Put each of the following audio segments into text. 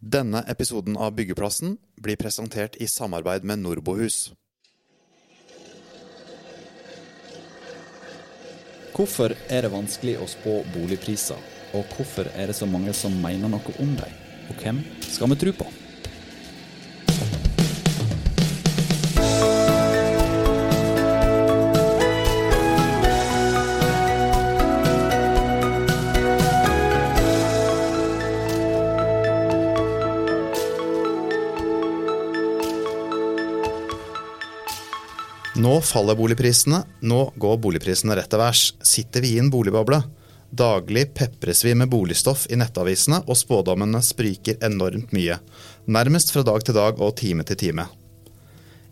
Denne episoden av Byggeplassen blir presentert i samarbeid med Norbohus. Hvorfor er det vanskelig å spå boligpriser, og hvorfor er det så mange som mener noe om dem? Og hvem skal vi tro på? Nå faller boligprisene, nå går boligprisene rett til værs. Sitter vi i en boligboble? Daglig pepres vi med boligstoff i nettavisene, og spådommene spriker enormt mye. Nærmest fra dag til dag og time til time.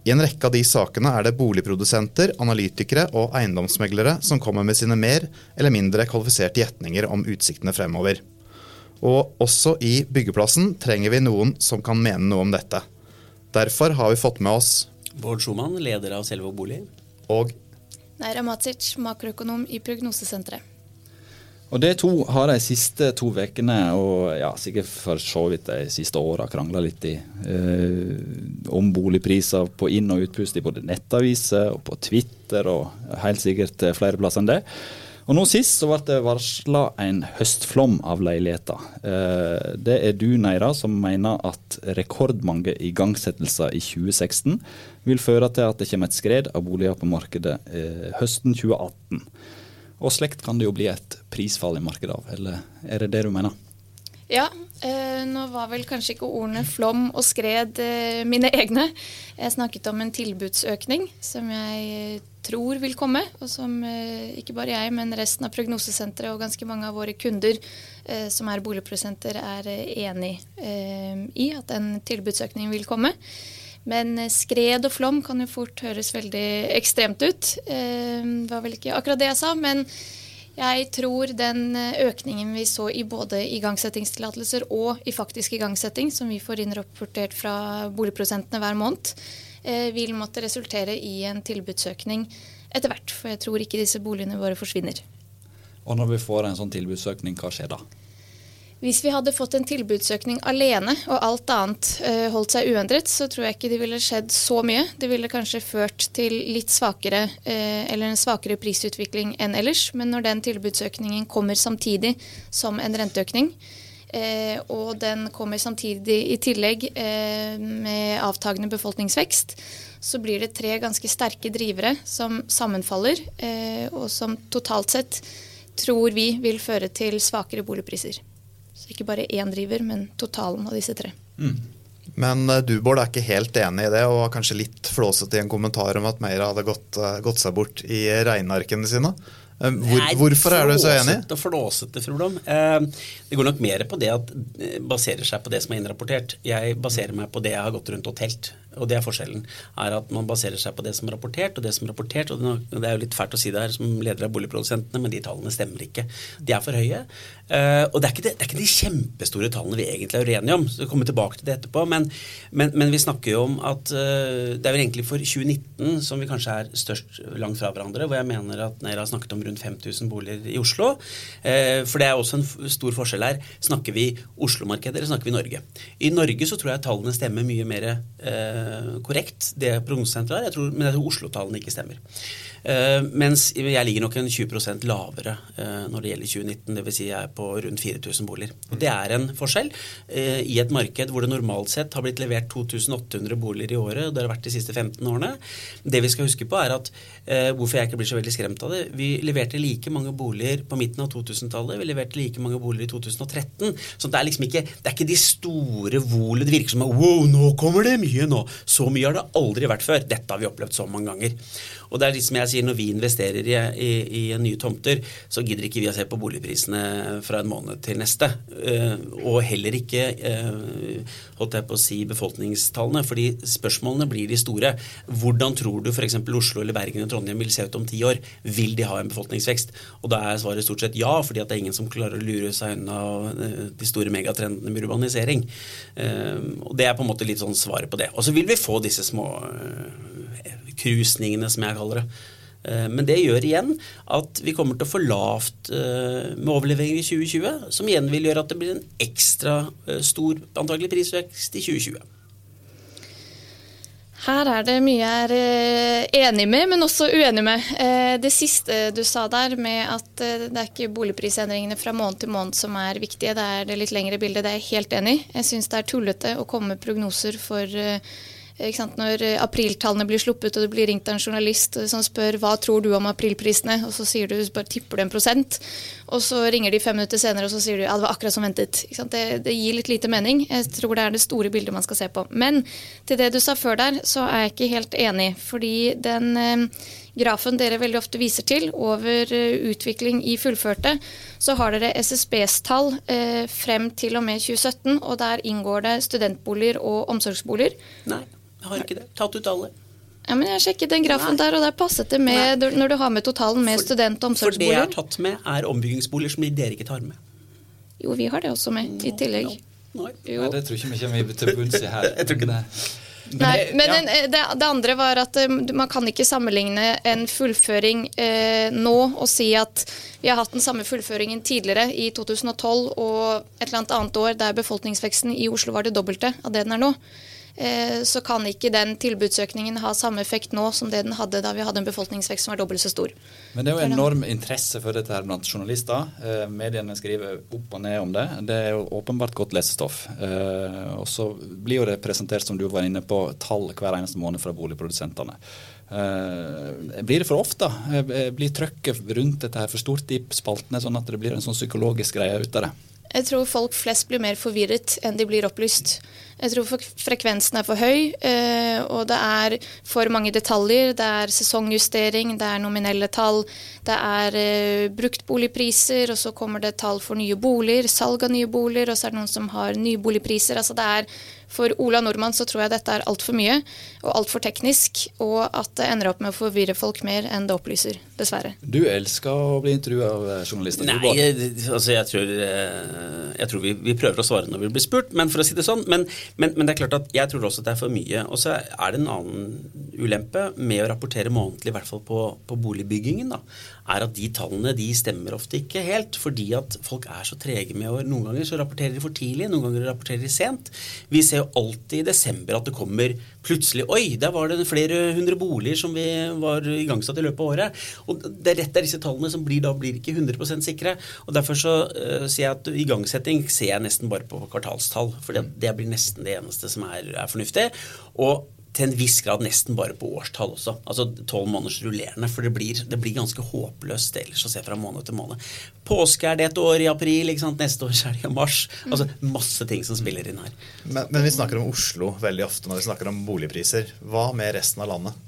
I en rekke av de sakene er det boligprodusenter, analytikere og eiendomsmeglere som kommer med sine mer eller mindre kvalifiserte gjetninger om utsiktene fremover. Og også i byggeplassen trenger vi noen som kan mene noe om dette. Derfor har vi fått med oss Bård Schumann, leder av Selvo Bolig. og Neira Matsic, makroøkonom i Prognosesenteret. Og De to har de siste to ukene, og ja, sikkert for så vidt de siste åra, krangla litt i, eh, om boligpriser på inn- og utpust i både nettaviser og på Twitter, og helt sikkert eh, flere plasser enn det. Og Nå sist så ble det varsla en høstflom av leiligheter. Eh, det er du, Neira, som mener at rekordmange igangsettelser i 2016 vil føre til at det kommer et skred av boliger på markedet eh, høsten 2018. Og slikt kan det jo bli et prisfall i markedet av, eller er det det du mener? Ja, eh, nå var vel kanskje ikke ordene flom og skred eh, mine egne. Jeg snakket om en tilbudsøkning som jeg tror vil komme, og som eh, ikke bare jeg, men resten av Prognosesenteret og ganske mange av våre kunder eh, som er boligprodusenter, er eh, enig eh, i at en tilbudsøkning vil komme. Men eh, skred og flom kan jo fort høres veldig ekstremt ut. Eh, Det var vel ikke akkurat det jeg sa, men jeg tror den eh, økningen vi så i både igangsettingstillatelser og i faktisk igangsetting, som vi får innrapportert fra boligprosentene hver måned, vil måtte resultere i en tilbudsøkning etter hvert. For jeg tror ikke disse boligene våre forsvinner. Og når vi får en sånn tilbudsøkning, hva skjer da? Hvis vi hadde fått en tilbudsøkning alene, og alt annet eh, holdt seg uendret, så tror jeg ikke det ville skjedd så mye. Det ville kanskje ført til litt svakere, eh, eller en svakere prisutvikling enn ellers. Men når den tilbudsøkningen kommer samtidig som en renteøkning, eh, og den kommer samtidig i tillegg med avtagende befolkningsvekst, så blir det tre ganske sterke drivere som sammenfaller, og som totalt sett tror vi vil føre til svakere boligpriser. Så ikke bare én driver, men totalen av disse tre. Men eh, du, Bård, er ikke helt enig i det, og var kanskje litt flåsete i en kommentar om at Meira hadde gått, eh, gått seg bort i regnearkene sine. Eh, Hvor, Nei, hvorfor er du så enig? Flåsete og flåsete, fru Blom. Eh, det går nok mer på det at baserer seg på det som er innrapportert. Jeg baserer meg på det jeg har gått rundt og telt. Og det er forskjellen. er at Man baserer seg på det som er rapportert, og det som er rapportert, og det er jo litt fælt å si det her som leder av boligprodusentene, men de tallene stemmer ikke. De er for høye. Eh, og det er, ikke det, det er ikke de kjempestore tallene vi egentlig er uenige om. så vi kommer tilbake til det etterpå, Men, men, men vi snakker jo om at eh, det er vel egentlig for 2019 som vi kanskje er størst langt fra hverandre, hvor jeg mener at Neira har snakket om rundt 5000 boliger i Oslo. Eh, for det er også en stor forskjell her. Snakker vi Oslo-markedet, eller snakker vi Norge? I Norge så tror jeg tallene stemmer mye mer korrekt, det prognosesenteret har. Men jeg tror Oslo-tallene ikke stemmer. Eh, mens jeg ligger nok en 20% lavere eh, når det gjelder 2019, dvs. Si jeg er på rundt 4000 boliger. Og Det er en forskjell eh, i et marked hvor det normalt sett har blitt levert 2800 boliger i året, og det har vært de siste 15 årene. Det vi skal huske på er at hvorfor jeg ikke blir så veldig skremt av det. Vi leverte like mange boliger på midten av 2000-tallet, vi leverte like mange boliger i 2013. Så det er liksom ikke, det er ikke de store volene. Det virker som at wow, nå kommer det mye nå. Så mye har det aldri vært før. Dette har vi opplevd så mange ganger. Og det er liksom jeg sier, Når vi investerer i, i, i nye tomter, så gidder ikke vi å se på boligprisene fra en måned til neste. Eh, og heller ikke eh, holdt jeg på å si befolkningstallene, fordi spørsmålene blir de store. Hvordan tror du f.eks. Oslo eller Bergen eller Trondheim vil se ut om ti år? Vil de ha en befolkningsvekst? Og da er svaret stort sett ja, fordi det er ingen som klarer å lure seg unna eh, de store megatrendene med urbanisering. Og det er på en måte litt sånn svaret på det. Og så vil vi få disse små krusningene, som jeg kaller det. Eh, men det gjør igjen at vi kommer til å få lavt eh, med overleveringer i 2020, som igjen vil gjøre at det blir en ekstra eh, stor antagelig prisvekst i 2020. Her er det mye jeg er enig med, men også uenig med. Det siste du sa der med at det er ikke boligprisendringene fra måned til måned som er viktige, det er det litt lengre bildet. Det er jeg helt enig i. Jeg syns det er tullete å komme med prognoser for når eh, apriltallene blir sluppet og det blir ringt av en journalist eh, som spør hva tror du om aprilprisene, og så sier du bare tipper du en prosent. Og så ringer de fem minutter senere og så sier du ja, det var akkurat som ventet. Det, det, gir litt lite mening. Jeg tror det er det store bildet man skal se på. Men til det du sa før der, så er jeg ikke helt enig. Fordi den eh, grafen dere veldig ofte viser til over utvikling i fullførte, så har dere SSBs tall eh, frem til og med 2017, og der inngår det studentboliger og omsorgsboliger. Nei. Jeg har ikke det. Tatt ut alle. Ja, men Jeg sjekket den grafen Nei. der, og der passet det med Nei. når du har med totalen med for, student- og omsorgsboliger. For det jeg har tatt med, er ombyggingsboliger som dere ikke tar med. Jo, vi har det også med, i tillegg. Nei, Nei det tror jeg ikke vi kommer til bunns i her. jeg tror ikke det. Men, Nei, men ja. det, det, andre var at um, man kan ikke sammenligne en fullføring eh, nå og si at vi har hatt den samme fullføringen tidligere, i 2012 og et eller annet annet år der befolkningsveksten i Oslo var det dobbelte av det den er nå. Eh, så kan ikke den tilbudsøkningen ha samme effekt nå som det den hadde da vi hadde en befolkningsvekst som var dobbelt så stor. Men det er jo enorm interesse for dette her blant journalister. Eh, mediene skriver opp og ned om det. Det er jo åpenbart godt lesestoff. Eh, og så blir jo det presentert, som du var inne på, tall hver eneste måned fra boligprodusentene. blir det for ofte? blir trøkket rundt dette her for stort i spaltene, sånn at det blir en sånn psykologisk greie ut av det? Jeg tror folk flest blir mer forvirret enn de blir opplyst. Jeg tror frekvensen er for høy, eh, og det er for mange detaljer. Det er sesongjustering, det er nominelle tall, det er eh, bruktboligpriser, og så kommer det tall for nye boliger, salg av nye boliger, og så er det noen som har nye boligpriser. Altså det er for Ola Nordmann så tror jeg dette er altfor mye og altfor teknisk, og at det ender opp med å forvirre folk mer enn det opplyser, dessverre. Du elsker å bli intervjua av journalister? Nei, altså jeg tror, eh, jeg tror vi, vi, prøver å svare når vi blir spurt, men for å si det sånn. Men, men, men, det er klart at jeg tror også at det er for mye. Og så er det en annen ulempe med å rapportere månedlig, i hvert fall på, på boligbyggingen. da er at de tallene de stemmer ofte ikke helt, fordi at folk er så trege med å Noen ganger så rapporterer de for tidlig, noen ganger rapporterer de sent. Vi ser jo alltid i desember at det kommer plutselig Oi, der var det flere hundre boliger som vi var igangsatt i løpet av året. Og det er rett der disse tallene som blir, da blir ikke 100% sikre. Og Derfor så uh, sier jeg at igangsetting ser jeg nesten bare på kvartalstall. For det, det blir nesten det eneste som er, er fornuftig. Og til en viss grad nesten bare på årstall også. Altså tolv måneders rullerende. For det blir, det blir, ganske håpløst ellers å se fra måned til måned. Påske er det et år i april, neste år er det i mars. Altså masse ting som spiller inn her. Men, men vi snakker om Oslo veldig ofte når vi snakker om boligpriser. Hva med resten av landet?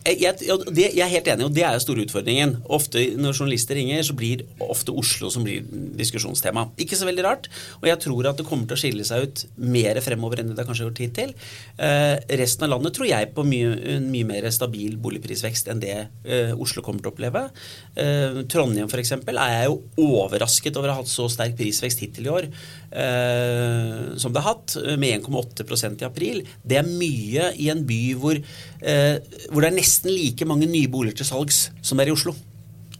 Jeg, det, jeg, er helt enig, og det er jo store utfordringen. Ofte Når journalister ringer, så blir ofte Oslo som blir diskusjonstema. Ikke så veldig rart. Og jeg tror at det kommer til å skille seg ut mer fremover enn det det kanskje har gjort hittil. Eh, resten av landet tror jeg på mye, en mye mer stabil boligprisvekst enn det eh, Oslo kommer til å oppleve. Eh, Trondheim f.eks. er jeg jo overrasket over å ha hatt så sterk prisvekst hittil i år eh, som det har hatt, med 1,8% i april. Det er mye i en by hvor, eh, hvor det er nesten like mange nye boliger til salgs som er i Oslo.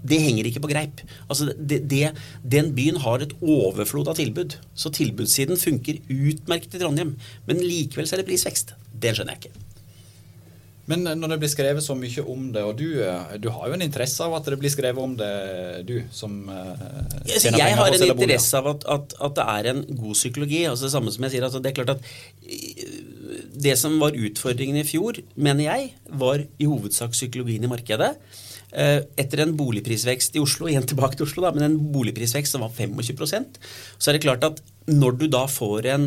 Det henger ikke på greip. Altså det, det, den byen har et overflod av tilbud. Så tilbudssiden funker utmerket i Trondheim. Men likevel så er det prisvekst. Det skjønner jeg ikke. Men eh, når det blir skrevet så mye om det, og du, eh, du har jo en interesse av at det blir skrevet om det, du som tjener Jeg, jeg har en interesse av at, at, at, det er en god psykologi. altså Det samme som jeg sier, altså det er klart at det som var utfordringen i fjor, mener jeg, var i hovedsak psykologien i markedet. Etter en boligprisvekst i Oslo, igjen tilbake til Oslo, da, men en boligprisvekst som var 25% så er det klart at når du da får en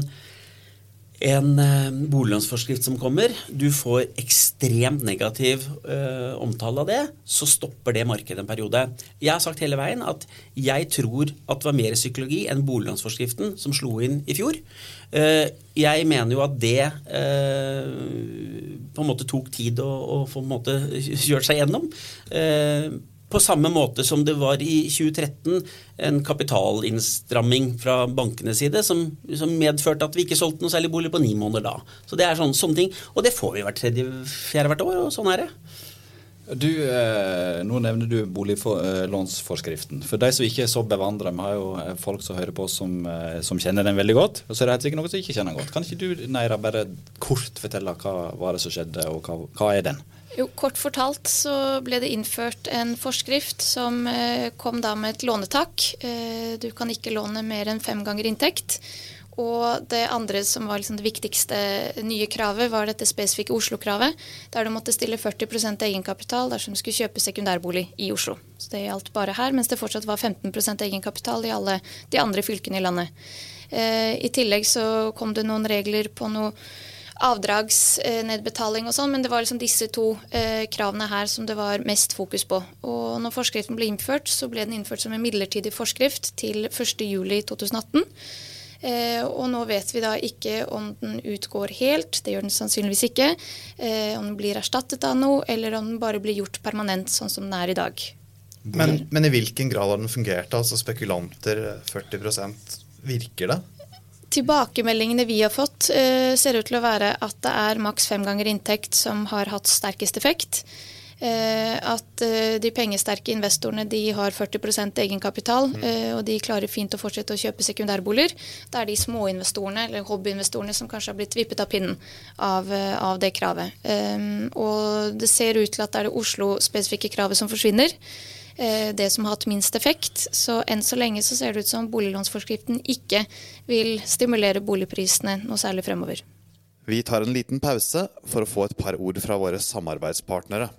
en eh, boliglånsforskrift som kommer, du får ekstremt negativ eh, omtale av det, så stopper det markedet en periode. Jeg har sagt hele veien at jeg tror at det var mer psykologi enn boliglånsforskriften som slo inn i fjor. Eh, jeg mener jo at det eh, på en måte tok tid å, å få kjørt seg gjennom. På samme måte som det var i 2013 en kapitalinnstramming fra bankenes side som, som, medførte at vi ikke solgte noe særlig bolig på ni måneder da. Så det er sånne, sånne ting. Og det får vi hvert tredje, fjerde hvert år, og sånn er det. Du, eh, Nå nevner du boliglånsforskriften. For de som ikke er så bevandra, vi har jo eh, folk som hører på som, eh, som, kjenner den veldig godt. Og så er det helt sikkert noen som ikke kjenner den godt. Kan ikke du Neira, bare kort fortelle hva var det som skjedde, og hva, hva er den? Jo, Kort fortalt så ble det innført en forskrift som eh, kom da med et lånetak. Eh, du kan ikke låne mer enn fem ganger inntekt. Og det andre som var liksom det viktigste nye kravet, var dette spesifikke Oslo-kravet. Der du måtte stille 40% egenkapital dersom du skulle kjøpe sekundærbolig i Oslo. Så det gjaldt bare her, mens det fortsatt var 15% egenkapital i alle de andre fylkene i landet. Eh, I tillegg så kom det noen regler på noe avdragsnedbetaling og sånn, men det var liksom disse to eh, kravene her som det var mest fokus på. Og når forskriften ble innført, så ble den innført som en midlertidig forskrift til 1.7.2018. Eh, og nå vet vi da ikke om den utgår helt, det gjør den sannsynligvis ikke. Eh, om den blir erstattet av noe, eller om den bare blir gjort permanent sånn som den er i dag. Men, men i hvilken grad har den fungert? Altså spekulanter 40% Virker det? Tilbakemeldingene vi har fått, uh, ser ut til å være at det er maks fem ganger inntekt som har hatt sterkest effekt. Uh, at uh, de pengesterke investorene de har 40% egenkapital, mm. og de klarer fint å fortsette å kjøpe sekundærboliger. Det er de småinvestorene eller hobbyinvestorene som kanskje har blitt vippet av pinnen av, av det kravet. Og det ser ut til at det er det Oslo-spesifikke kravet som forsvinner. Eh, det som har hatt minst effekt. Så enn så lenge så ser det ut som boliglånsforskriften ikke vil stimulere boligprisene noe særlig fremover. Vi tar en liten pause for å få et par ord fra våre samarbeidspartnere.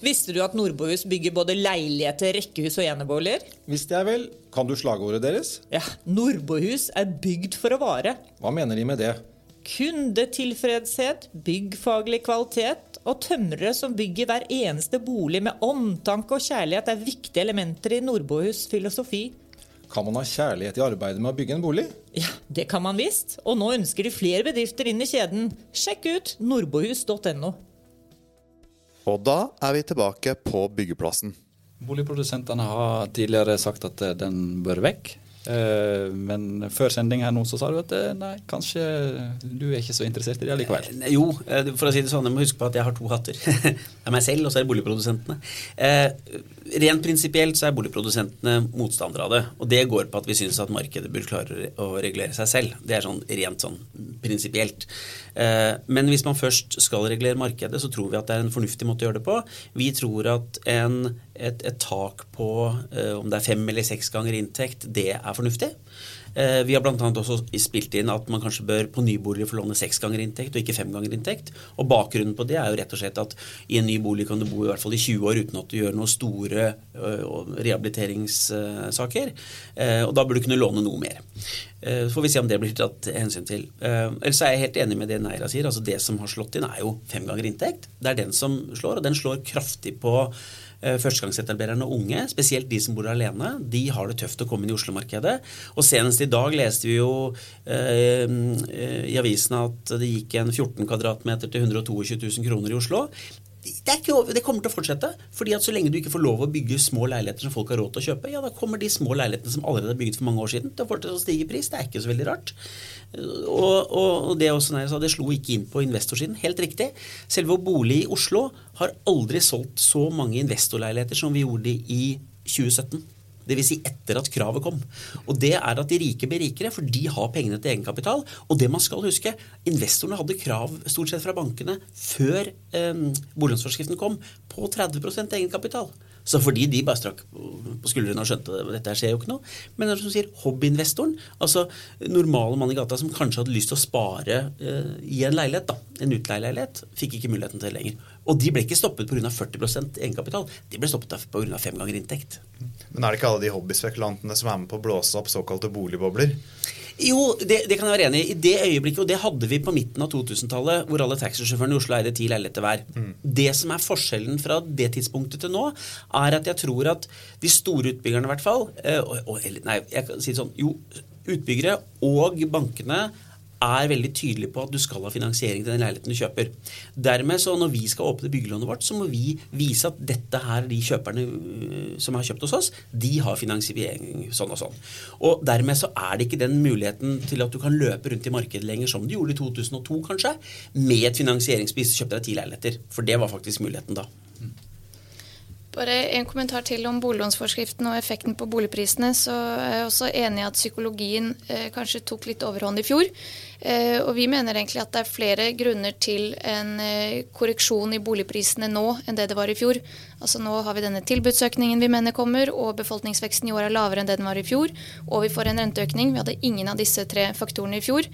Visste du at Nordbohus bygger både leiligheter, rekkehus og eneboliger? Visste jeg vel. Kan du slagordet deres? Ja, Nordbohus er bygd for å vare. Hva mener de med det? Kundetilfredshet, byggfaglig kvalitet og tømrere som bygger hver eneste bolig med omtanke og kjærlighet, er viktige elementer i Nordbohus filosofi. Kan man ha kjærlighet i arbeidet med å bygge en bolig? Ja, det kan man visst. Og nå ønsker de flere bedrifter inn i kjeden. Sjekk ut nordbohus.no. Og da er vi tilbake på byggeplassen. Boligprodusentene har tidligere sagt at den bør vekk. Eh, men før sending her nå så sa du at eh, nei, kanskje du er ikke så interessert i det likevel? Eh, jo, for å si det sånn, jeg må huske på at jeg har to hatter. det er meg selv, og så er det boligprodusentene. Rent prinsipielt så er boligprodusentene motstandere av det. Og det går på at vi syns at markedet bør klare å regulere seg selv. Det er sånn rent sånn prinsipielt. Men hvis man først skal regulere markedet, så tror vi at det er en fornuftig måte å gjøre det på. Vi tror at en, et, et tak på om det er fem eller seks ganger inntekt, det er fornuftig. Eh, vi har bl.a. også spilt inn at man kanskje bør på nybolig få låne seks ganger inntekt og ikke fem ganger inntekt. Og Bakgrunnen på det er jo rett og slett at i en ny bolig kan du bo i hvert fall i 20 år uten at du gjør noen store rehabiliteringssaker. Eh, og da burde du kunne låne noe mer. Så får vi se om det blir tatt hensyn til. Ellers er jeg helt enig med det Neira sier. altså Det som har slått inn, er jo fem ganger inntekt. Det er den som slår, og den slår kraftig på Eh, og unge, spesielt de som bor alene, de har det tøft å komme inn i Oslo-markedet. Og senest i dag leste vi jo eh, i avisene at det gikk en 14 kvadratmeter til 122 000 kroner i Oslo. Det, ikke, det, kommer til å fortsette. fordi at Så lenge du ikke får lov å bygge små leiligheter som folk har råd til å kjøpe, ja, da kommer de små leilighetene som allerede er bygget for mange år siden, til å fortsette å stige i pris. Det er ikke så veldig rart. Og, og, det også, nei, det slo ikke inn på investorsiden. Helt riktig. Selve bolig i Oslo har aldri solgt så mange investorleiligheter som vi gjorde i 2017. Dvs. Si etter at kravet kom. Og det er at de rike blir rikere, for de har pengene til egenkapital. Og det man skal huske, investorene hadde krav stort sett fra bankene før eh, boliglånsforskriften kom, på 30% egenkapital. Så fordi de bare strakk på skuldrene og skjønte at dette skjer jo ikke noe. Men som sier, hobbyinvestoren, altså normale mann i gata som kanskje hadde lyst til å spare eh, i en leilighet, da, en utleieleilighet, fikk ikke muligheten til det lenger. Og de ble ikke stoppet pga. 40% egenkapital, de ble stoppet pga. fem ganger inntekt. Men er det ikke alle de hobbyspekulantene som er med på å blåse opp såkalte boligbobler? Jo, det, det, kan jeg være enig i. I det øyeblikket, og det hadde vi på midten av 2000-tallet, hvor alle taxisjåførene i Oslo eide ti leiligheter hver. Mm. Det som er forskjellen fra det tidspunktet til nå, er at jeg tror at de store utbyggerne i hvert fall eh, og, og, Nei, jeg kan si det sånn Jo, utbyggere og bankene er veldig tydelig på at du skal ha finansiering til den leiligheten du kjøper. Dermed så Når vi skal åpne byggelånet vårt, så må vi vise at dette her, de kjøperne øh, som har kjøpt hos oss, de har finansiering sånn og sånn. Og Dermed så er det ikke den muligheten til at du kan løpe rundt i markedet lenger som du gjorde i 2002, kanskje, med et finansieringsbevis. Kjøpte deg ti leiligheter. For det var faktisk muligheten da. Bare en kommentar til om boliglånsforskriften og effekten på boligprisene. Så er jeg også enig i at psykologien eh, kanskje tok litt overhånd i fjor. Eh, og vi mener egentlig at det er flere grunner til en eh, korreksjon i boligprisene nå enn det det var i fjor. Altså Nå har vi denne tilbudsøkningen vi mener kommer, og befolkningsveksten i år er lavere enn det den var i fjor. Og vi får en renteøkning. Vi hadde ingen av disse tre faktorene i fjor.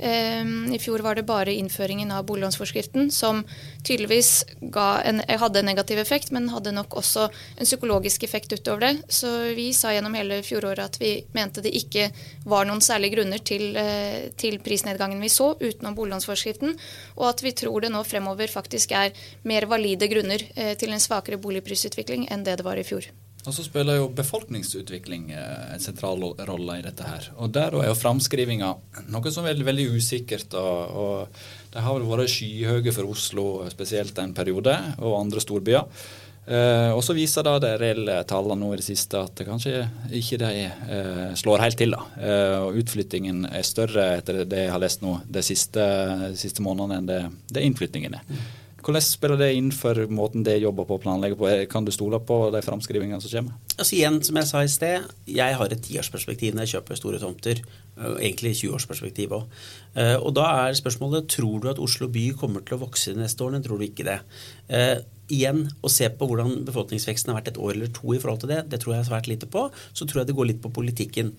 I fjor var det bare innføringen av boliglånsforskriften som tydeligvis en, hadde en negativ effekt, men hadde nok også en psykologisk effekt utover det. Så vi sa gjennom hele fjoråret at vi mente det ikke var noen særlige grunner til, eh, til prisnedgangen vi så utenom boliglånsforskriften, og at vi tror det nå fremover faktisk er mer valide grunner eh, til en svakere boligprisutvikling enn det det var i fjor. Og så spiller jo befolkningsutvikling eh, en sentral rolle i dette her. Og der er jo framskrivinga noe som er veldig, veldig usikkert. Og, og de har vel vært skyhøye for Oslo spesielt en periode, og andre storbyer. Eh, og så viser da de reelle tallene nå i det siste at det kanskje ikke de eh, slår helt til. da. Eh, og Utflyttingen er større etter det jeg har lest nå de siste, de siste månedene enn det, det innflyttingen er. Hvordan spiller det inn for måten det jobber på og planlegger på? Kan du stole på de framskrivingene som kommer? Altså igjen, som jeg sa i sted, jeg har et tiårsperspektiv når jeg kjøper store tomter. Egentlig 20-årsperspektiv òg. Og da er spørsmålet tror du at Oslo by kommer til å vokse de neste årene, tror du ikke det? igjen å se på hvordan befolkningsveksten har vært et år eller to i forhold til det, det tror jeg svært lite på. Så tror jeg det går litt på politikken.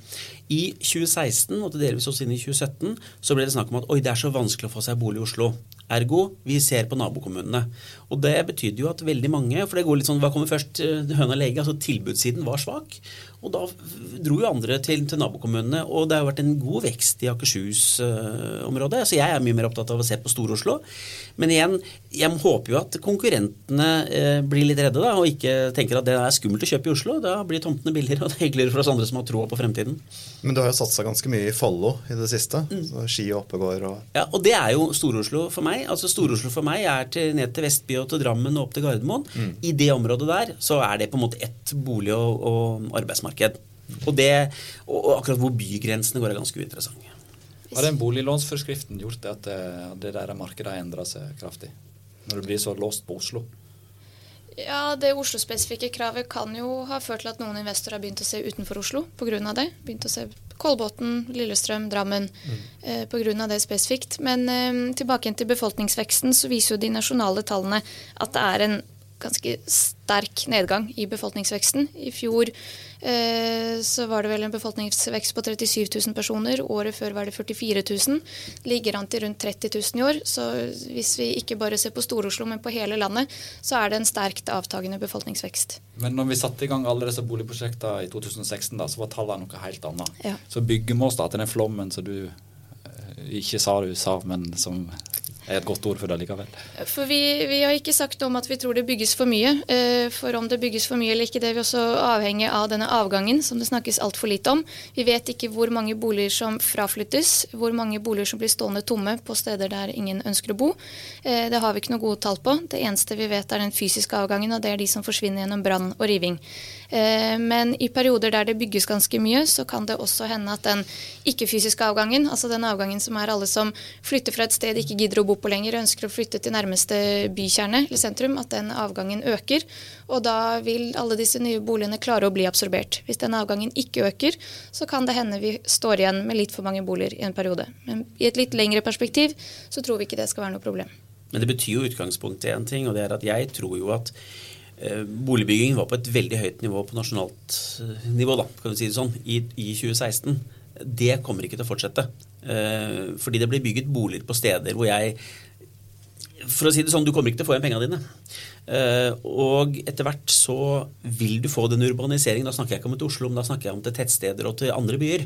I 2016, og til delvis også inn i 2017, så ble det snakk om at oi, det er så vanskelig å få seg bolig i Oslo. Ergo, vi ser på nabokommunene. Og det betydde jo at veldig mange For det går litt sånn, hva kommer først? Eh, høna eller egget? Altså tilbudssiden var svak. Og da dro jo andre til, til nabokommunene. Og det har vært en god vekst i Akershus-området. Så jeg er mye mer opptatt av å se på Stor-Oslo. Men igjen, jeg håper jo at konkurrentene uh, blir litt redde da, og ikke tenker at det er skummelt å kjøpe i Oslo. Da blir tomtene billigere, og det er hyggeligere for oss andre som har troa på fremtiden. Men du har jo satsa ganske mye i Follo i det siste. Mm. Så Ski og Oppegård og Ja, og det er jo Stor-Oslo for meg. Altså Stor-Oslo for meg er til, ned til Vestby og til Drammen og opp til Gardermoen. Mm. I det området der så er det på en måte ett bolig- og, og arbeidsmarked boligmarked. Og, det, og akkurat hvor bygrensene går, er ganske uinteressant. Har den boliglånsforskriften gjort at eh, det der markedet har endra seg kraftig? Når det blir så låst på Oslo? Ja, Det Oslo-spesifikke kravet kan jo ha ført til at noen investorer har begynt å se utenfor Oslo pga. det. Begynt å se Kolbotn, Lillestrøm, Drammen mm. eh, pga. det spesifikt. Men eh, tilbake til befolkningsveksten, så viser jo de nasjonale tallene at det er en ganske sterk nedgang i befolkningsveksten. I fjor eh, så var det vel en befolkningsvekst på 37 000 personer. Året før var det 44 000. Ligger an til rundt 30 000 i år. Så hvis vi ikke bare ser på Stor-Oslo, men på hele landet, så er det en sterkt avtagende befolkningsvekst. Men når vi satte i gang alle disse boligprosjektene i 2016, da, så var tallene noe helt annet. Ja. Så bygger vi oss da til den flommen som du eh, ikke sa du sa, men som er et godt ord for det likevel. For vi, vi, har ikke sagt om at vi tror det bygges for mye. Eh, for om det bygges for mye eller ikke, det vil vi også avhenge av denne avgangen, som det snakkes altfor lite om. Vi vet ikke hvor mange boliger som fraflyttes, hvor mange boliger som blir stående tomme på steder der ingen ønsker å bo. Eh, det har vi ikke noe gode tall på. Det eneste vi vet er den fysiske avgangen, og det er de som forsvinner gjennom brann og riving. Eh, men i perioder der det bygges ganske mye, så kan det også hende at den ikke-fysiske avgangen, altså den avgangen som er alle som flytter fra et sted ikke gidder å bo på lenger, ønsker å flytte til nærmeste bykjerne eller sentrum, at den avgangen øker. Og da vil alle disse nye boligene klare å bli absorbert. Hvis den avgangen ikke øker, så kan det hende vi står igjen med litt for mange boliger i en periode. Men i et litt lengre perspektiv så tror vi ikke det skal være noe problem. Men det betyr jo utgangspunktet én ting, og det er at jeg tror jo at Eh, boligbygging var på et veldig høyt nivå på nasjonalt eh, nivå, da, kan du si det sånn, i, i 2016. Det kommer ikke til å fortsette. Eh, fordi det blir bygget boliger på steder hvor jeg For å si det sånn, du kommer ikke til å få igjen pengene dine. Uh, og etter hvert så vil du få den urbaniseringen. Da snakker jeg ikke om til Oslo, men da snakker jeg om til tettsteder og til andre byer.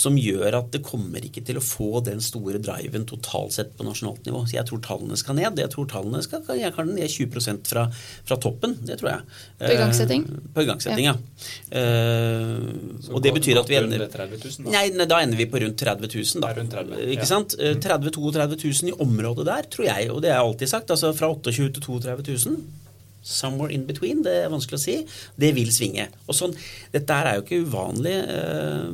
Som gjør at det kommer ikke til å få den store driven totalt sett på nasjonalt nivå. Så jeg tror tallene skal ned. Jeg tror tallene skal jeg kan ned 20% fra, fra toppen. Det tror jeg. På igangsetting? Uh, på igangsetting, ja. ja. Uh, og det betyr at vi ender 30 000, da? Nei, da ender vi på rundt 30 000. Da. Rundt 30, ikke ja. sant? 30 32 000 i området der, tror jeg, og det har jeg alltid sagt. altså Fra 28 til 32 000 somewhere in between, det er vanskelig å si, det vil svinge. Og sånn, Dette er jo ikke uvanlig. Eh,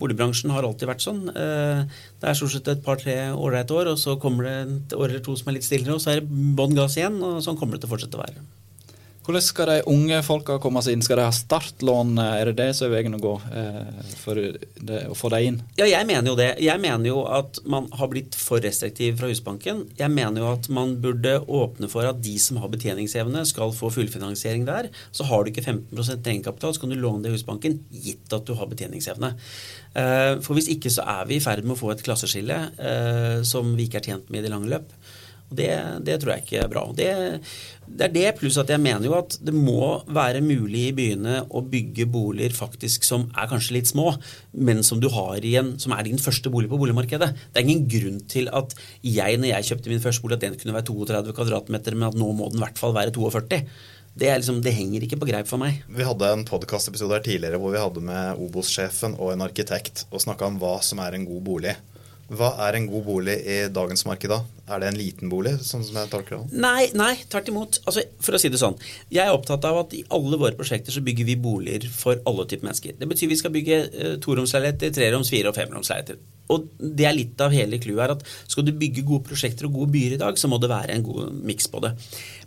boligbransjen har alltid vært sånn. Eh, det er stort sett et par-tre ålreite år, og så kommer det et år eller to som er litt stillere, og så er det bånn gass igjen. og Sånn kommer det til å fortsette å være. Hvordan skal de unge folka komme seg inn? Skal de ha startlån? Er det det som er veien å gå eh, for det, å få dem inn? Ja, jeg mener jo det. Jeg mener jo at man har blitt for restriktiv fra Husbanken. Jeg mener jo at man burde åpne for at de som har betjeningsevne, skal få fullfinansiering der. Så har du ikke 15% egenkapital, så kan du låne det i Husbanken, gitt at du har betjeningsevne. Eh, for hvis ikke så er vi i ferd med å få et klasseskille eh, som vi ikke er tjent med i det lange løp. Og det, det, tror jeg ikke er bra. Det, det, er det, pluss at jeg mener jo at det må være mulig i byene å bygge boliger faktisk som er kanskje litt små, men som du har igjen, som er din første bolig på boligmarkedet. Det er ingen grunn til at jeg, når jeg kjøpte min første bolig, at den kunne være 32 kvadratmeter, men at nå må den i hvert fall være 42. Det, liksom, det, henger ikke på greip for meg. Vi hadde en podkastepisode her tidligere hvor vi hadde med Obos-sjefen og en arkitekt og snakka om hva som er en god bolig. Hva er en god bolig i dagens marked da? Er det en liten bolig? sånn som jeg tolker det? Nei, nei, tvert imot. Altså, for å si det sånn. Jeg er opptatt av at i alle våre prosjekter så bygger vi boliger for alle typer mennesker. Det betyr vi skal bygge uh, toromsleiligheter, treroms, fire- og femromsleiligheter. Og det er litt av hele clouet her at skal du bygge gode prosjekter og gode byer i dag, så må det være en god miks på det.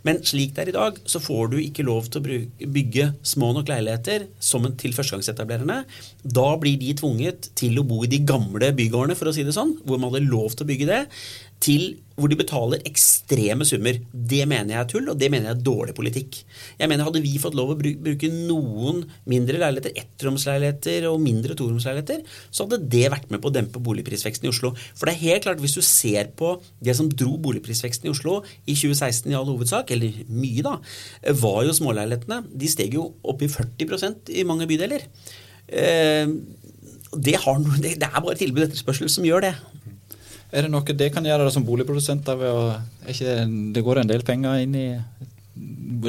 Men slik det er i dag, så får du ikke lov til å bygge små nok leiligheter som til førstegangsetablererne. Da blir de tvunget til å bo i de gamle bygårdene, for å si det sånn, hvor man hadde lov til å bygge det til hvor de betaler ekstreme summer. Det mener jeg er tull, og det mener jeg er dårlig politikk. Jeg mener Hadde vi fått lov å bruke noen mindre leiligheter, ettromsleiligheter og mindre toromsleiligheter, så hadde det vært med på å dempe boligprisveksten i Oslo. For det er helt klart, hvis du ser på det som dro boligprisveksten i Oslo i 2016 i all hovedsak, eller mye da, var jo småleilighetene. De steg jo opp i 40% i mange bydeler. Eh, det, har, det er bare tilbud og etterspørsel som gjør det. Er det noe det kan gjøre det som boligprodusenter? Ikke, det går en del penger inn i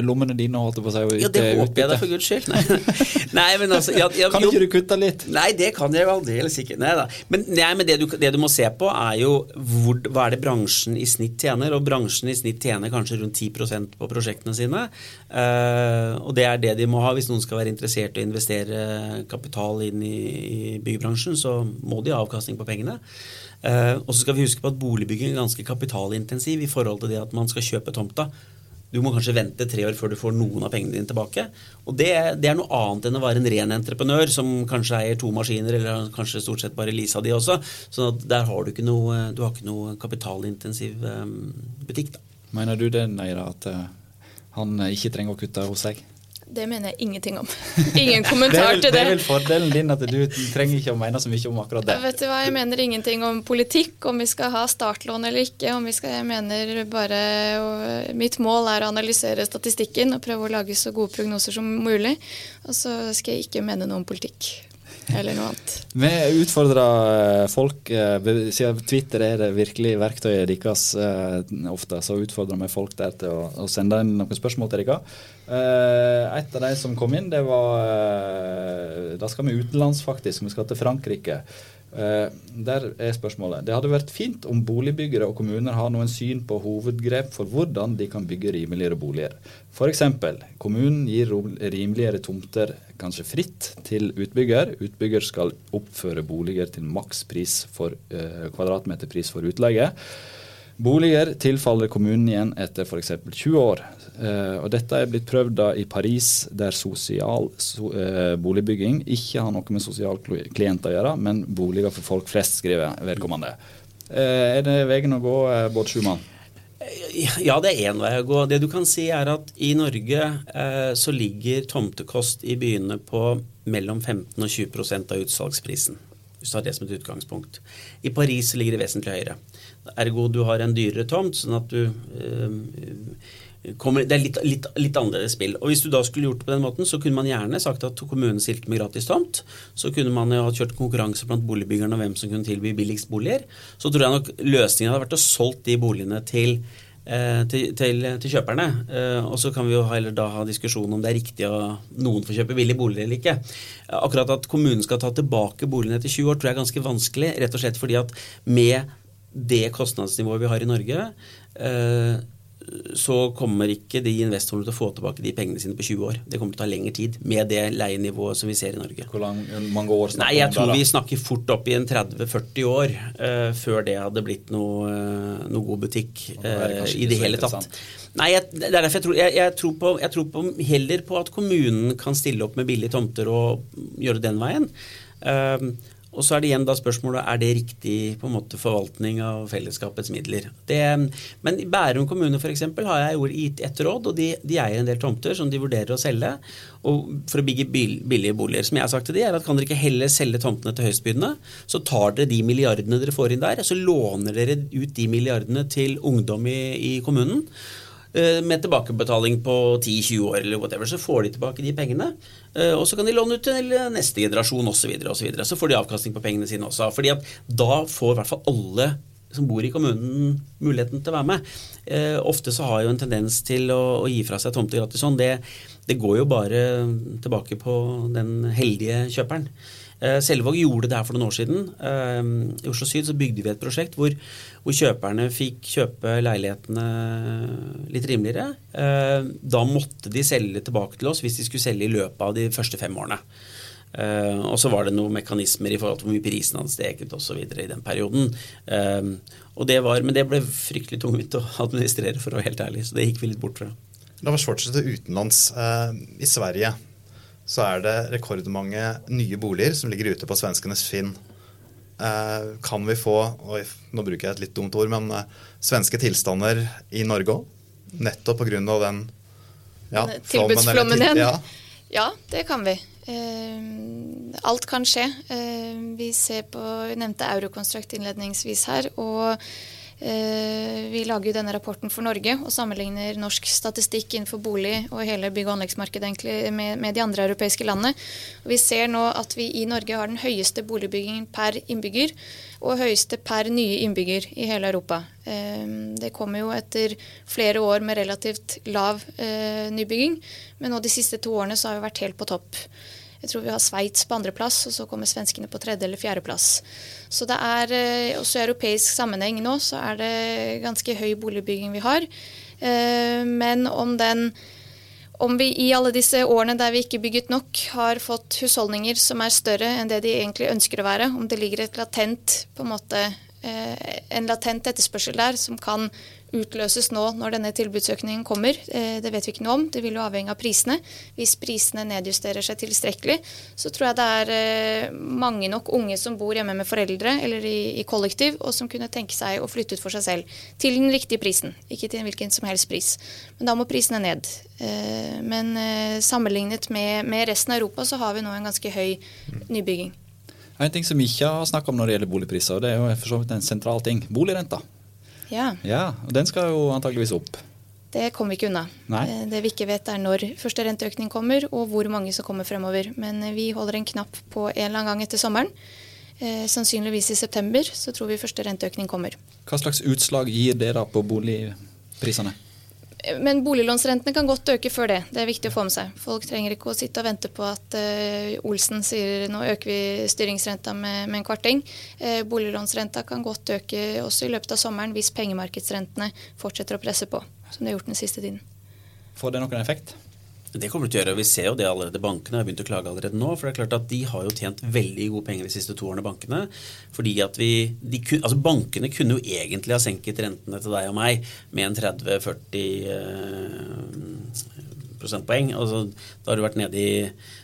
lommene dine, holdt jeg på å si. Ja, det håper jeg da, for guds skyld. Nei, nei men altså ja, ja, Kan ikke du kutte litt? Nei, det kan jeg aldeles ikke. Nei da. Men, nei, men det, du, det, du, må se på, er jo hvor, hva er det bransjen i snitt tjener. Og bransjen i snitt tjener kanskje rundt 10% på prosjektene sine. Uh, og det er det de må ha. Hvis noen skal være interessert i å investere kapital inn i, i byggebransjen, så må de ha avkastning på pengene. Uh, og så skal vi huske på at boligbygging er ganske kapitalintensiv i forhold til det at man skal kjøpe tomta. Du må kanskje vente tre år før du får noen av pengene dine tilbake. Og det, det, er noe annet enn å være en ren entreprenør som kanskje eier to maskiner, eller kanskje stort sett bare leasa de også. Så der har du ikke noe, du har ikke noe kapitalintensiv um, butikk. da. Mener du det, Neira, at uh, han ikke trenger å kutte hos seg? Det mener jeg ingenting om. Ingen kommentar det til det. Det er vel fordelen din at du trenger ikke å mene så mye om akkurat det. Vet du hva, Jeg mener ingenting om politikk, om vi skal ha startlån eller ikke. om vi skal, jeg mener bare, Mitt mål er å analysere statistikken og prøve å lage så gode prognoser som mulig. Og så skal jeg ikke mene noe om politikk eller noe annet. Vi utfordrer folk, eh, siden Twitter er det virkelig verktøyet deres eh, ofte, så utfordrer vi folk der til å, sende inn noen spørsmål til dere. Eh, et av de som kom inn, det var Da skal vi utenlands, faktisk. Vi skal til Frankrike. Uh, der er spørsmålet. Det hadde vært fint om boligbyggere og kommuner har noen syn på hovedgrep for hvordan de kan bygge rimeligere boliger. F.eks. kommunen gir rimeligere tomter kanskje fritt til utbygger. Utbygger skal oppføre boliger til makspris for uh, kvadratmeterpris for utleie. Boliger tilfaller kommunen igjen etter f.eks. 20 år. Uh, og Dette er blitt prøvd da i Paris, der sosial so, eh, boligbygging ikke har noe med sosial klient å gjøre, men boliger for folk flest, skriver vedkommende. Eh, er det veien å gå, Bård Schumann? Ja, det er én vei å gå. Det du kan si er at I Norge så ligger tomtekost i byene på mellom 15 og 20 av utsalgsprisen. Hvis du har det som et utgangspunkt. I Paris ligger det vesentlig høyere. Ergo du har en dyrere tomt, sånn at du eh, kommer, Det er litt, litt, litt, annerledes spill. Og Hvis du da skulle gjort det på den måten, så kunne man gjerne sagt at kommunen stilte med gratis tomt. Så kunne man jo ha kjørt konkurranse blant boligbyggerne om hvem som kunne tilby billigst boliger. Så tror jeg nok løsningen hadde vært å solgt de boligene til eh, til, til, til, kjøperne. Eh, og så kan vi jo heller da ha diskusjon om det er riktig at noen får kjøpe billig bolig eller ikke. Akkurat at kommunen skal ta tilbake boligene etter 20 år, tror jeg er ganske vanskelig. Rett og slett fordi at med det kostnadsnivået vi har i Norge, eh, så kommer ikke de investorene til å få tilbake de pengene sine på 20 år. Det kommer til å ta lengre tid med det leienivået som vi ser i Norge. Hvor lang, mange år snakker Nei, jeg tror vi snakker fort opp i en 30-40 år uh, før det hadde blitt noe, eh, noe god butikk uh, det i det hele tatt. Nei, jeg, det er derfor jeg tror, jeg, jeg, tror på, jeg tror på heller på at kommunen kan stille opp med billige tomter og gjøre den veien. Um, og så er det igjen da spørsmålet er det riktig på en måte forvaltning av fellesskapets midler. Det, men i Bærum kommune for eksempel, har jeg gitt ett råd, og de, de eier en del tomter som de vurderer å selge og for å bygge billige boliger. Som jeg har sagt til de er at Kan dere ikke heller selge tomtene til høystbydende, så tar dere de milliardene dere får inn der, så låner dere ut de milliardene til ungdom i, i kommunen med tilbakebetaling på 10-20 år eller whatever, så får de tilbake de pengene. eh, Og så kan de låne ut til neste generasjon osv. Så, videre, og så, videre. så får de avkastning på pengene sine også. fordi at da får i hvert fall alle som bor i kommunen muligheten til å være med. Eh, ofte så har jo en tendens til å, å gi fra seg tomter gratis sånn. Det, det går jo bare tilbake på den heldige kjøperen. Eh, Selvåg gjorde det her for noen år siden. Eh, I Oslo Syd så bygde vi et prosjekt hvor, hvor kjøperne fikk kjøpe leilighetene litt rimeligere. Eh, Da måtte de selge tilbake til oss hvis de skulle selge i løpet av de første fem årene. Og så var det noen mekanismer i forhold til hvor mye prisen hadde steget osv. i den perioden. Det var, men det ble fryktelig tungvint å administrere, for å være helt ærlig. Så det gikk vi litt bort fra. La oss fortsette utenlands. I Sverige så er det rekordmange nye boliger som ligger ute på svenskenes Finn. Eh, kan vi få oi, nå bruker jeg et litt dumt ord, men eh, svenske tilstander i Norge òg? Nettopp pga. den ja, Tilbudsflommen igjen. Ja. Ja, det kan vi. Eh, alt kan skje. Eh, vi ser på, vi nevnte Euroconstruct innledningsvis her. og vi lager jo denne rapporten for Norge og sammenligner norsk statistikk innenfor bolig og hele bygg- og anleggsmarkedet med, med de andre europeiske landene. Og vi ser nå at vi i Norge har den høyeste boligbyggingen per innbygger og høyeste per nye innbygger i hele Europa. Eh, Det kommer jo etter flere år med relativt lav eh, nybygging, men nå de siste to årene så har vi vært helt på topp. Jeg tror vi har Sveits på andreplass, og så kommer svenskene på tredje- eller fjerdeplass. Så det er eh, også i europeisk sammenheng nå så er det ganske høy boligbygging vi har. Eh, Men om den om vi i alle disse årene der vi ikke bygget nok, har fått husholdninger som er større enn det de egentlig ønsker å være, om det ligger et latent, en måte, eh, en latent etterspørsel der som kan utløses nå når denne tilbudsøkningen kommer, eh, det vet vi ikke noe om. Det vil jo avhenge av prisene. Hvis prisene nedjusterer seg tilstrekkelig, så tror jeg det er eh, mange nok unge som bor hjemme med foreldre eller i, kollektiv, og som kunne tenke seg å flytte ut for seg selv. Til den riktige prisen, ikke til en hvilken som helst pris. Men da må prisene ned. Eh, Men sammenlignet med, med resten av Europa så har vi nå en ganske høy nybygging. En ting som vi ikke har snakka om når det gjelder boligpriser, og det er jo for så vidt en sentral ting. Boligrenta. Ja, Ja, og den skal jo antageligvis opp. det kommer vi ikke unna. Nei. Eh, Det vi ikke vet er når første renteøkning kommer, og hvor mange som kommer fremover. Men eh, vi holder en knapp på en eller annen gang etter sommeren. Eh, sannsynligvis i september så tror vi første renteøkning kommer. Hva slags utslag gir det da på boligprisene? Men boliglånsrentene kan godt øke før det. Det er viktig å få med seg. Folk trenger ikke å sitte og vente på at uh, Olsen sier nå øker vi styringsrenta med, med en kvarting. Uh, boliglånsrenta kan godt øke også i løpet av sommeren hvis pengemarkedsrentene fortsetter å presse på, som de har gjort den siste tiden. Får det noen effekt? Det kommer det til å gjøre. og Vi ser jo det allerede. Bankene har begynt å klage allerede nå. For det er klart at de har jo tjent veldig gode penger de siste to årene, bankene. Fordi at vi de, altså Bankene kunne jo egentlig ha senket rentene til deg og meg med en 30-40 eh, prosentpoeng. Altså, da har du vært nede i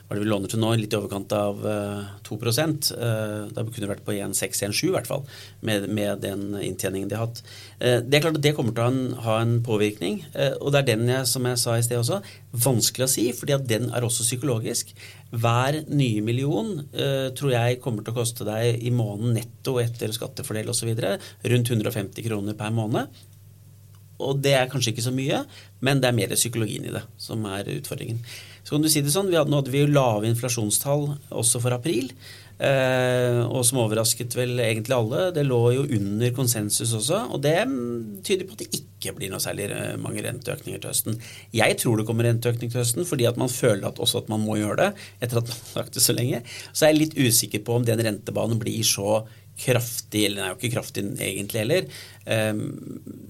hva er det vi låner til nå, litt i overkant av eh, 2 uh, Da kunne det vært på 1,6-1,7 i hvert fall, med, med den inntjeningen de har hatt. Eh, det er klart at det kommer til å ha en, ha en påvirkning. eh, og det er den jeg, som jeg sa i sted også, vanskelig å si, fordi at den er også psykologisk. Hver nye million eh, tror jeg kommer til å koste deg i måneden netto etter skattefordel osv. rundt 150 kroner per måned. Og det er kanskje ikke så mye, men det er mer psykologien i det som er utfordringen. Så kan du si det sånn, vi hadde, Nå hadde vi jo lave inflasjonstall også for april. Eh, og som overrasket vel egentlig alle. Det lå jo under konsensus også. Og det mm, tyder på at det ikke blir noe særlig eh, mange renteøkninger til høsten. Jeg tror det kommer renteøkning til høsten fordi at man føler at også at man må gjøre det etter at man har sagt det så lenge. Så er jeg litt usikker på om den rentebanen blir så kraftig, eller den er jo ikke kraftig egentlig heller, eh,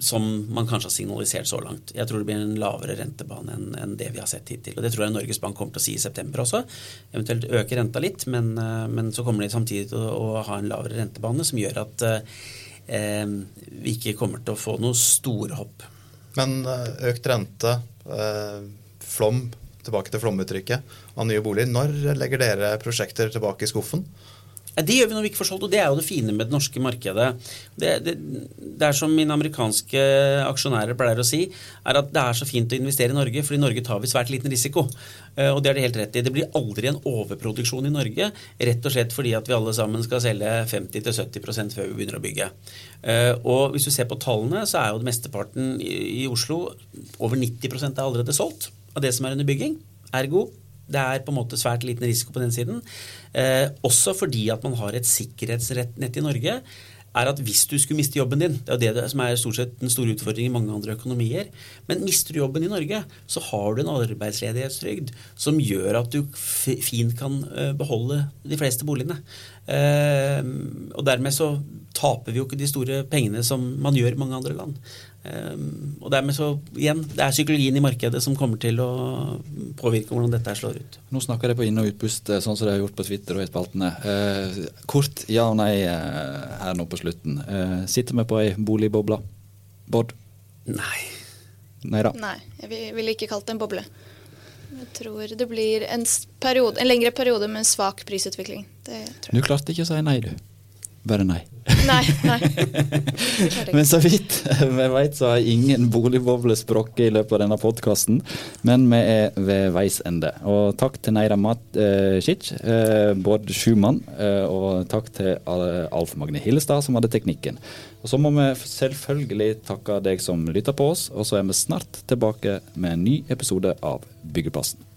som man kanskje har signalisert så langt. Jeg tror det blir en lavere rentebane enn en det vi har sett hittil. Og det tror jeg Norges Bank kommer til å si i september også. Eventuelt øke renta litt, men, eh, men så kommer de samtidig til å, å ha en lavere rentebane som gjør at eh, vi ikke kommer til å få noe store hopp. Men eh, økt rente, eh, flom, tilbake til flomuttrykket av nye boliger. Når legger dere prosjekter tilbake i skuffen? Det gjør vi når vi ikke får solgt, og det er jo det fine med det norske markedet. Det, det, det er som mine amerikanske aksjonærer pleier å si, er at det er så fint å investere i Norge, for i Norge tar vi svært liten risiko. Eh, Og det er det helt rett i. Det blir aldri en overproduksjon i Norge, rett og slett fordi at vi alle sammen skal selge 50-70% før vi begynner å bygge. Eh, Og hvis du ser på tallene, så er jo det mesteparten i Oslo over 90% er allerede solgt av det som er under bygging. Ergo det er på en måte svært liten risiko på den siden. Eh, også fordi at man har et sikkerhetsnett i Norge. er at Hvis du skulle miste jobben din Det er jo det som er stort sett den store utfordringen i mange andre økonomier. Men mister du jobben i Norge, så har du en arbeidsledighetstrygd som gjør at du fint kan eh, beholde de fleste boligene. Eh, og dermed så taper vi jo ikke de store pengene som man gjør i mange andre land. Eh, og dermed så, igjen, det er psykologien i markedet som kommer til å påvirke hvordan dette her slår ut. Nå snakker de på inn- og utpust, eh, sånn som de har gjort på Twitter og i spaltene. Eh, kort ja og nei eh, her nå på slutten. Eh, sitter vi på ei boligboble? Bård? Nei. Nei da. Nei, jeg vil- ville ikke kalt det en boble. Jeg tror det blir en, periode, en lengre periode med svak prisutvikling. Det tror Du klarte ikke å si nei, du. Bare nei. Nei, nei. Men så vidt vi vet, så har ingen boligboble sprukket i løpet av denne podkasten. Men vi er ved veis ende. Og takk til Neira Matic, eh, Bård Schumann, eh, og takk til Alf Magne Hillestad, som hadde teknikken. Og så må vi selvfølgelig takke deg som lytter på oss, og så er vi snart tilbake med en ny episode av Byggeplassen.